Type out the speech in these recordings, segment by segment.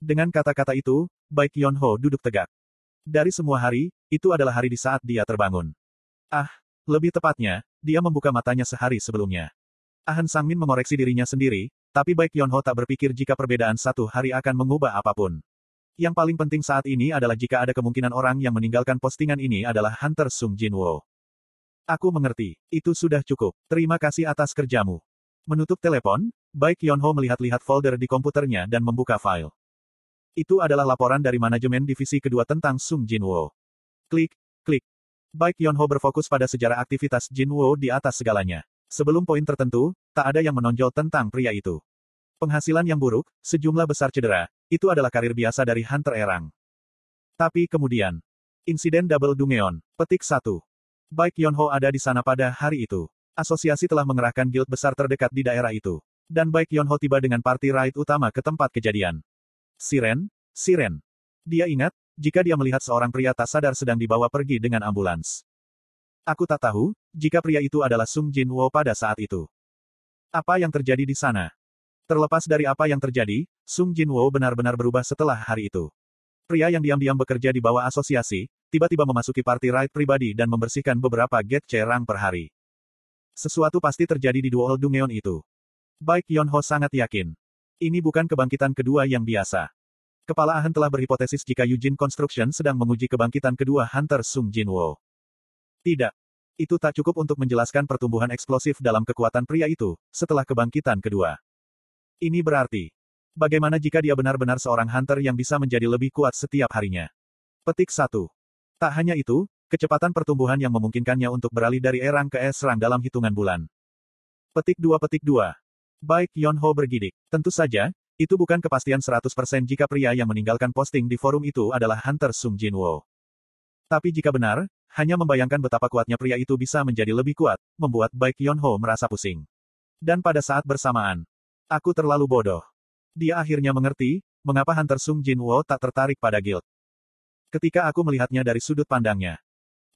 Dengan kata-kata itu, Baik Yon Ho duduk tegak. Dari semua hari, itu adalah hari di saat dia terbangun. Ah, lebih tepatnya, dia membuka matanya sehari sebelumnya. Ahan Sangmin mengoreksi dirinya sendiri, tapi Baik Yon Ho tak berpikir jika perbedaan satu hari akan mengubah apa pun. Yang paling penting saat ini adalah jika ada kemungkinan orang yang meninggalkan postingan ini adalah Hunter Sung Jinwo. Aku mengerti. Itu sudah cukup. Terima kasih atas kerjamu. Menutup telepon, Baik Yon Ho melihat-lihat folder di komputernya dan membuka file. Itu adalah laporan dari manajemen divisi kedua tentang Sung Jinwo. Klik, klik. Baik Yonho berfokus pada sejarah aktivitas Jinwo di atas segalanya. Sebelum poin tertentu, tak ada yang menonjol tentang pria itu. Penghasilan yang buruk, sejumlah besar cedera, itu adalah karir biasa dari Hunter Erang. Tapi kemudian, insiden double Dungeon, petik 1. Baik Yonho ada di sana pada hari itu. Asosiasi telah mengerahkan guild besar terdekat di daerah itu. Dan Baik Yonho tiba dengan party ride utama ke tempat kejadian. Siren, Siren. Dia ingat, jika dia melihat seorang pria tak sadar sedang dibawa pergi dengan ambulans. Aku tak tahu, jika pria itu adalah Sung Jin Wo pada saat itu. Apa yang terjadi di sana? Terlepas dari apa yang terjadi, Sung Jin Wo benar-benar berubah setelah hari itu. Pria yang diam-diam bekerja di bawah asosiasi, tiba-tiba memasuki party ride pribadi dan membersihkan beberapa get cerang per hari. Sesuatu pasti terjadi di duel Dungeon itu. Baik Yon Ho sangat yakin. Ini bukan kebangkitan kedua yang biasa. Kepala Ahan telah berhipotesis jika Eugene Construction sedang menguji kebangkitan kedua Hunter Sung Jinwo. Tidak. Itu tak cukup untuk menjelaskan pertumbuhan eksplosif dalam kekuatan pria itu, setelah kebangkitan kedua. Ini berarti, bagaimana jika dia benar-benar seorang hunter yang bisa menjadi lebih kuat setiap harinya? Petik 1. Tak hanya itu, kecepatan pertumbuhan yang memungkinkannya untuk beralih dari erang ke es-rang dalam hitungan bulan. Petik 2 Petik 2. Baik Yon Ho bergidik. Tentu saja, itu bukan kepastian 100% jika pria yang meninggalkan posting di forum itu adalah Hunter Sung Jinwo. Tapi jika benar, hanya membayangkan betapa kuatnya pria itu bisa menjadi lebih kuat, membuat Baik Yon Ho merasa pusing. Dan pada saat bersamaan, aku terlalu bodoh. Dia akhirnya mengerti, mengapa Hunter Sung Jinwo tak tertarik pada guild. Ketika aku melihatnya dari sudut pandangnya.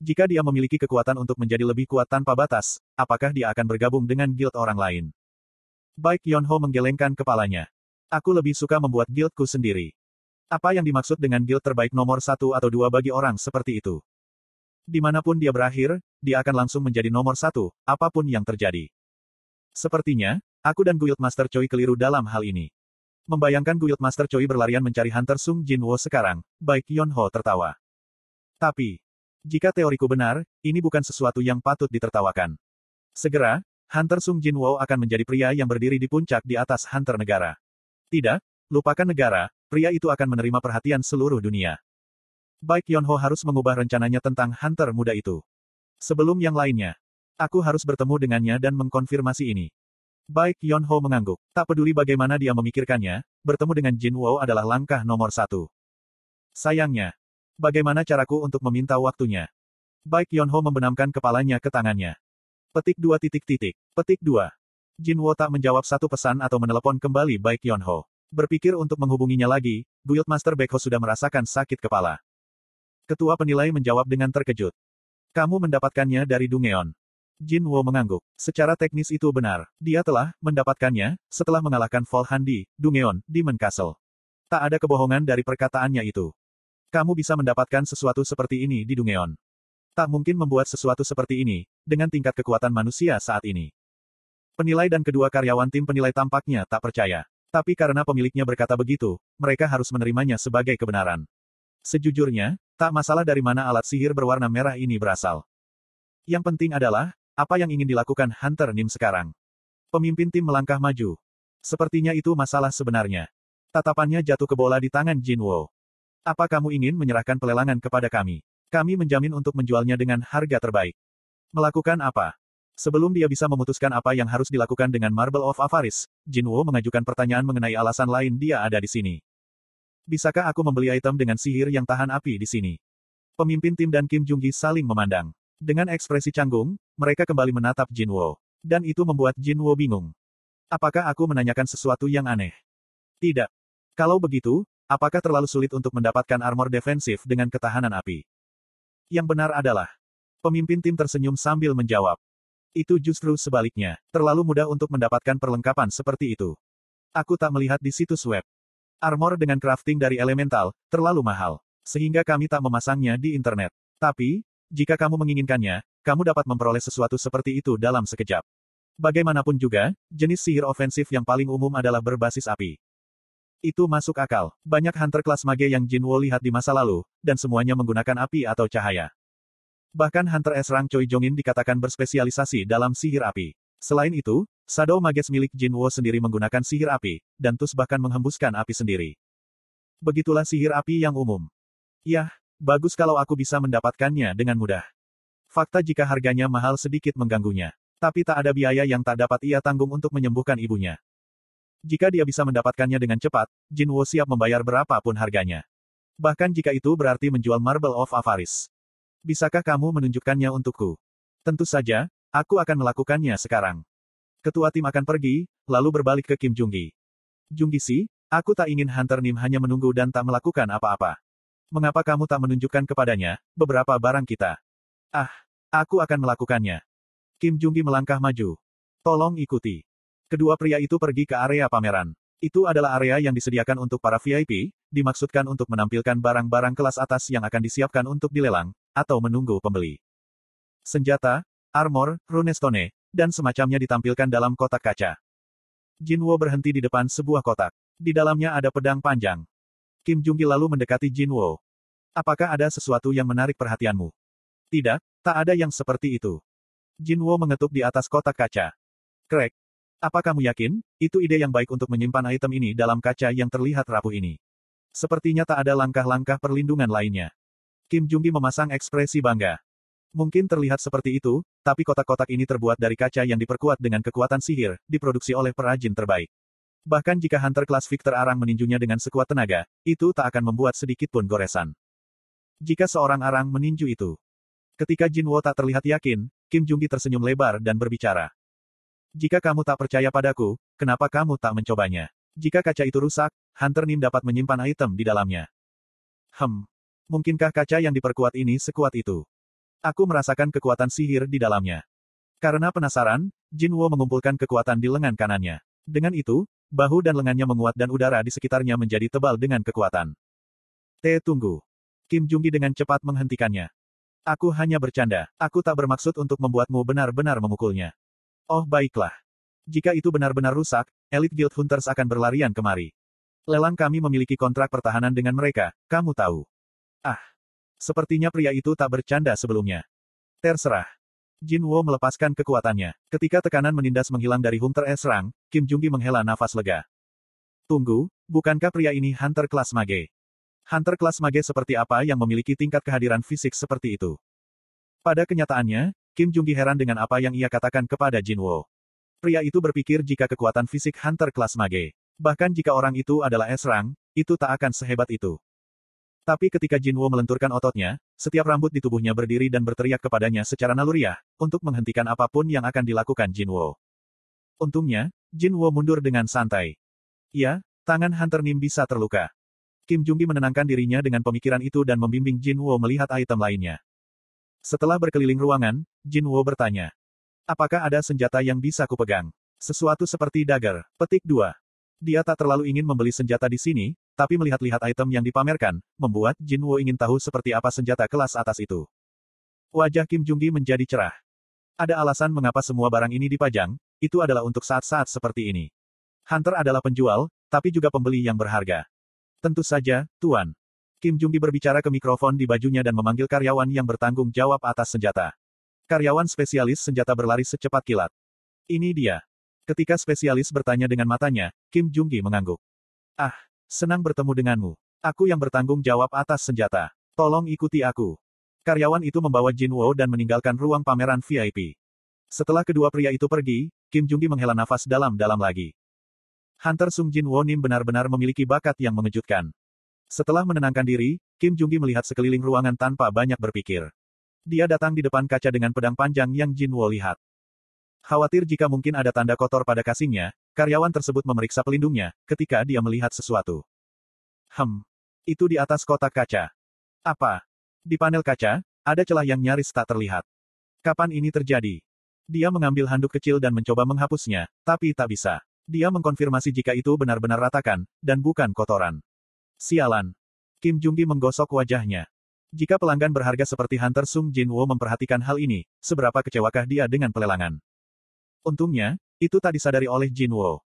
Jika dia memiliki kekuatan untuk menjadi lebih kuat tanpa batas, apakah dia akan bergabung dengan guild orang lain? Baik Yonho menggelengkan kepalanya. Aku lebih suka membuat guildku sendiri. Apa yang dimaksud dengan guild terbaik nomor satu atau dua bagi orang seperti itu? Di mana pun dia berakhir, dia akan langsung menjadi nomor satu, apa pun yang terjadi. Sepertinya, aku dan Guild Master Choi keliru dalam hal ini. Membayangkan Guild Master Choi berlarian mencari Hunter Sung Jinwo sekarang, baik Yonho tertawa. Tapi, jika teoriku benar, ini bukan sesuatu yang patut ditertawakan. Segera, Hunter Sung Jinwo akan menjadi pria yang berdiri di puncak di atas Hunter negara. Tidak, lupakan negara, pria itu akan menerima perhatian seluruh dunia. Baik Yonho harus mengubah rencananya tentang Hunter muda itu. Sebelum yang lainnya, aku harus bertemu dengannya dan mengkonfirmasi ini. Baik Yonho mengangguk. Tak peduli bagaimana dia memikirkannya, bertemu dengan Jinwo adalah langkah nomor satu. Sayangnya, bagaimana caraku untuk meminta waktunya? Baik Yonho membenamkan kepalanya ke tangannya. Petik dua titik titik. Petik dua. Jinwo tak menjawab satu pesan atau menelepon kembali Baik Yonho. Berpikir untuk menghubunginya lagi, Guildmaster Baekho sudah merasakan sakit kepala. Ketua penilai menjawab dengan terkejut. Kamu mendapatkannya dari Dungeon. Jinwo mengangguk. Secara teknis itu benar. Dia telah mendapatkannya setelah mengalahkan Vol Handi, Dungeon, Demon Castle. Tak ada kebohongan dari perkataannya itu. Kamu bisa mendapatkan sesuatu seperti ini di Dungeon. Tak mungkin membuat sesuatu seperti ini, dengan tingkat kekuatan manusia saat ini. Penilai dan kedua karyawan tim penilai tampaknya tak percaya. Tapi karena pemiliknya berkata begitu, mereka harus menerimanya sebagai kebenaran. Sejujurnya, tak masalah dari mana alat sihir berwarna merah ini berasal. Yang penting adalah, apa yang ingin dilakukan Hunter Nim sekarang. Pemimpin tim melangkah maju. Sepertinya itu masalah sebenarnya. Tatapannya jatuh ke bola di tangan Jinwo. Apa kamu ingin menyerahkan pelelangan kepada kami? Kami menjamin untuk menjualnya dengan harga terbaik. Melakukan apa? Sebelum dia bisa memutuskan apa yang harus dilakukan dengan Marble of Avaris, Jinwo mengajukan pertanyaan mengenai alasan lain dia ada di sini. Bisakah aku membeli item dengan sihir yang tahan api di sini? Pemimpin tim dan Kim Junggi saling memandang. Dengan ekspresi canggung, mereka kembali menatap Jinwo. Dan itu membuat Jinwo bingung. Apakah aku menanyakan sesuatu yang aneh? Tidak. Kalau begitu, apakah terlalu sulit untuk mendapatkan armor defensif dengan ketahanan api? Yang benar adalah, pemimpin tim tersenyum sambil menjawab. Itu justru sebaliknya, terlalu mudah untuk mendapatkan perlengkapan seperti itu. Aku tak melihat di situs web. Armor dengan crafting dari elemental, terlalu mahal. Sehingga kami tak memasangnya di internet. Tapi, jika kamu menginginkannya, kamu dapat memperoleh sesuatu seperti itu dalam sekejap. Bagaimanapun juga, jenis sihir ofensif yang paling umum adalah berbasis api. Itu masuk akal. Banyak hunter kelas mage yang Jinwo lihat di masa lalu, dan semuanya menggunakan api atau cahaya. Bahkan hunter S rank Choi Jongin dikatakan berspesialisasi dalam sihir api. Selain itu, Shadow Mages milik Jinwo sendiri menggunakan sihir api, dan Tus bahkan menghembuskan api sendiri. Begitulah sihir api yang umum. Yah, bagus kalau aku bisa mendapatkannya dengan mudah. Fakta jika harganya mahal sedikit mengganggunya. Tapi tak ada biaya yang tak dapat ia tanggung untuk menyembuhkan ibunya. Jika dia bisa mendapatkannya dengan cepat, Jinwo siap membayar berapapun harganya. Bahkan jika itu berarti menjual Marble of Avaris. Bisakah kamu menunjukkannya untukku? Tentu saja, aku akan melakukannya sekarang. Ketua tim akan pergi, lalu berbalik ke Kim Junggi. Junggi si, aku tak ingin Hunter Nim hanya menunggu dan tak melakukan apa-apa. Mengapa kamu tak menunjukkan kepadanya, beberapa barang kita? Ah, aku akan melakukannya. Kim Junggi melangkah maju. Tolong ikuti. Kedua pria itu pergi ke area pameran. Itu adalah area yang disediakan untuk para VIP, dimaksudkan untuk menampilkan barang-barang kelas atas yang akan disiapkan untuk dilelang, atau menunggu pembeli. Senjata, armor, runestone, dan semacamnya ditampilkan dalam kotak kaca. Jinwo berhenti di depan sebuah kotak. Di dalamnya ada pedang panjang. Kim Junggi lalu mendekati Jinwo. Apakah ada sesuatu yang menarik perhatianmu? Tidak, tak ada yang seperti itu. Jinwo mengetuk di atas kotak kaca. Krek. Apa kamu yakin, itu ide yang baik untuk menyimpan item ini dalam kaca yang terlihat rapuh ini? Sepertinya tak ada langkah-langkah perlindungan lainnya. Kim Junggi memasang ekspresi bangga. Mungkin terlihat seperti itu, tapi kotak-kotak ini terbuat dari kaca yang diperkuat dengan kekuatan sihir, diproduksi oleh perajin terbaik. Bahkan jika Hunter kelas Victor Arang meninjunya dengan sekuat tenaga, itu tak akan membuat sedikit pun goresan. Jika seorang Arang meninju itu. Ketika Jinwo tak terlihat yakin, Kim Junggi tersenyum lebar dan berbicara. Jika kamu tak percaya padaku, kenapa kamu tak mencobanya? Jika kaca itu rusak, Hunter Nim dapat menyimpan item di dalamnya. Hem. Mungkinkah kaca yang diperkuat ini sekuat itu? Aku merasakan kekuatan sihir di dalamnya. Karena penasaran, Jinwo mengumpulkan kekuatan di lengan kanannya. Dengan itu, bahu dan lengannya menguat dan udara di sekitarnya menjadi tebal dengan kekuatan. T tunggu. Kim Junggi dengan cepat menghentikannya. Aku hanya bercanda, aku tak bermaksud untuk membuatmu benar-benar memukulnya. Oh baiklah. Jika itu benar-benar rusak, Elite Guild Hunters akan berlarian kemari. Lelang kami memiliki kontrak pertahanan dengan mereka, kamu tahu. Ah, Sepertinya pria itu tak bercanda sebelumnya. Terserah. Jin Wo melepaskan kekuatannya. Ketika tekanan menindas menghilang dari Hunter S Rang, Kim Junggi menghela nafas lega. Tunggu, bukankah pria ini Hunter kelas mage? Hunter kelas mage seperti apa yang memiliki tingkat kehadiran fisik seperti itu? Pada kenyataannya, Kim Junggi heran dengan apa yang ia katakan kepada Jin Wo. Pria itu berpikir jika kekuatan fisik Hunter kelas mage. Bahkan jika orang itu adalah S Rang, itu tak akan sehebat itu. Tapi ketika Jinwo melenturkan ototnya, setiap rambut di tubuhnya berdiri dan berteriak kepadanya secara naluriah, untuk menghentikan apa pun yang akan dilakukan Jinwo. Untungnya, Jinwo mundur dengan santai. Ya, tangan Hunter Nim bisa terluka. Kim Junggi menenangkan dirinya dengan pemikiran itu dan membimbing Jinwo melihat item lainnya. Setelah berkeliling ruangan, Jinwo bertanya. Apakah ada senjata yang bisa kupegang? Sesuatu seperti dagger. Petik 2. Dia tak terlalu ingin membeli senjata di sini, tapi melihat-lihat item yang dipamerkan, membuat Jin Wo ingin tahu seperti apa senjata kelas atas itu. Wajah Kim Junggi menjadi cerah. Ada alasan mengapa semua barang ini dipajang, itu adalah untuk saat-saat seperti ini. Hunter adalah penjual, tapi juga pembeli yang berharga. Tentu saja, Tuan. Kim Junggi berbicara ke mikrofon di bajunya dan memanggil karyawan yang bertanggung jawab atas senjata. Karyawan spesialis senjata berlari secepat kilat. Ini dia. Ketika spesialis bertanya dengan matanya, Kim Junggi mengangguk. Ah, Senang bertemu denganmu. Aku yang bertanggung jawab atas senjata. Tolong ikuti aku. Karyawan itu membawa Jin Wo dan meninggalkan ruang pameran VIP. Setelah kedua pria itu pergi, Kim Junggi menghela nafas dalam-dalam lagi. Hunter Sung Jin Wo Nim benar-benar memiliki bakat yang mengejutkan. Setelah menenangkan diri, Kim Junggi melihat sekeliling ruangan tanpa banyak berpikir. Dia datang di depan kaca dengan pedang panjang yang Jin Wo lihat. Khawatir jika mungkin ada tanda kotor pada kasingnya, karyawan tersebut memeriksa pelindungnya, ketika dia melihat sesuatu. Hem. Itu di atas kotak kaca. Apa? Di panel kaca, ada celah yang nyaris tak terlihat. Kapan ini terjadi? Dia mengambil handuk kecil dan mencoba menghapusnya, tapi tak bisa. Dia mengkonfirmasi jika itu benar-benar ratakan, dan bukan kotoran. Sialan. Kim Junggi menggosok wajahnya. Jika pelanggan berharga seperti Hunter Sung Jinwo memperhatikan hal ini, seberapa kecewakah dia dengan pelelangan? Untungnya, itu tak disadari oleh Jinwo.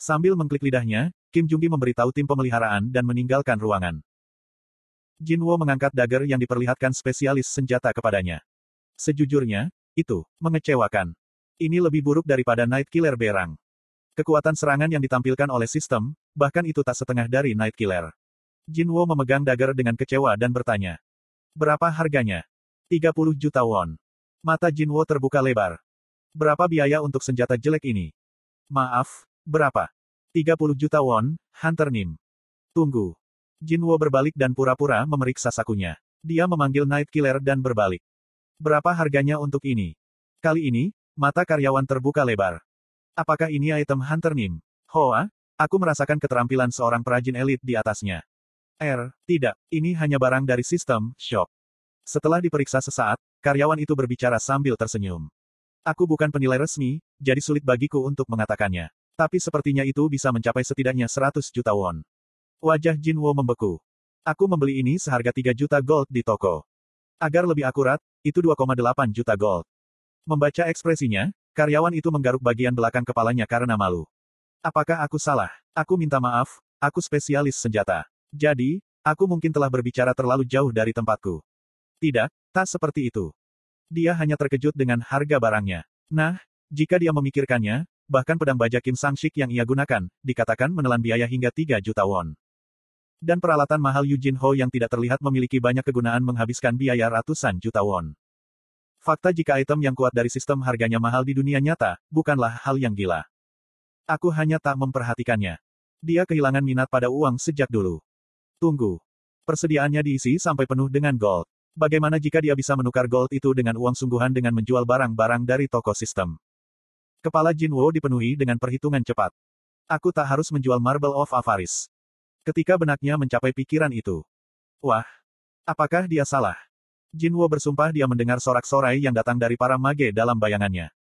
Sambil mengklik lidahnya, Kim Junggi memberitahu tim pemeliharaan dan meninggalkan ruangan. Jinwo mengangkat dagger yang diperlihatkan spesialis senjata kepadanya. Sejujurnya, itu mengecewakan. Ini lebih buruk daripada Night Killer Berang. Kekuatan serangan yang ditampilkan oleh sistem, bahkan itu tak setengah dari Night Killer. Jinwo memegang dagger dengan kecewa dan bertanya. Berapa harganya? 30 juta won. Mata Jinwo terbuka lebar. Berapa biaya untuk senjata jelek ini? Maaf, berapa? 30 juta won, Hunter Nim. Tunggu. Jinwo berbalik dan pura-pura memeriksa sakunya. Dia memanggil Night Killer dan berbalik. Berapa harganya untuk ini? Kali ini, mata karyawan terbuka lebar. Apakah ini item Hunter Nim? Hoa, aku merasakan keterampilan seorang perajin elit di atasnya. R, tidak, ini hanya barang dari sistem, shop. Setelah diperiksa sesaat, karyawan itu berbicara sambil tersenyum. Aku bukan penilai resmi, jadi sulit bagiku untuk mengatakannya. Tapi sepertinya itu bisa mencapai setidaknya 100 juta won. Wajah Jinwo membeku. Aku membeli ini seharga 3 juta gold di toko. Agar lebih akurat, itu 2,8 juta gold. Membaca ekspresinya, Karyawan itu menggaruk bagian belakang kepalanya karena malu. Apakah aku salah? Aku minta maaf, aku spesialis senjata. Jadi, aku mungkin telah berbicara terlalu jauh dari tempatku. Tidak, tak seperti itu. Dia hanya terkejut dengan harga barangnya. Nah, jika dia memikirkannya, bahkan pedang baja Kim Sang-shik yang ia gunakan, dikatakan menelan biaya hingga 3 juta won. Dan peralatan mahal Yujin Ho yang tidak terlihat memiliki banyak kegunaan menghabiskan biaya ratusan juta won. Fakta jika item yang kuat dari sistem harganya mahal di dunia nyata, bukanlah hal yang gila. Aku hanya tak memperhatikannya. Dia kehilangan minat pada uang sejak dulu. Tunggu. Persediaannya diisi sampai penuh dengan gold. Bagaimana jika dia bisa menukar gold itu dengan uang sungguhan dengan menjual barang-barang dari toko sistem? Kepala Jinwo dipenuhi dengan perhitungan cepat. Aku tak harus menjual Marble of Avaris. Ketika benaknya mencapai pikiran itu. Wah. Apakah dia salah? Jinwo bersumpah dia mendengar sorak-sorai yang datang dari para mage dalam bayangannya.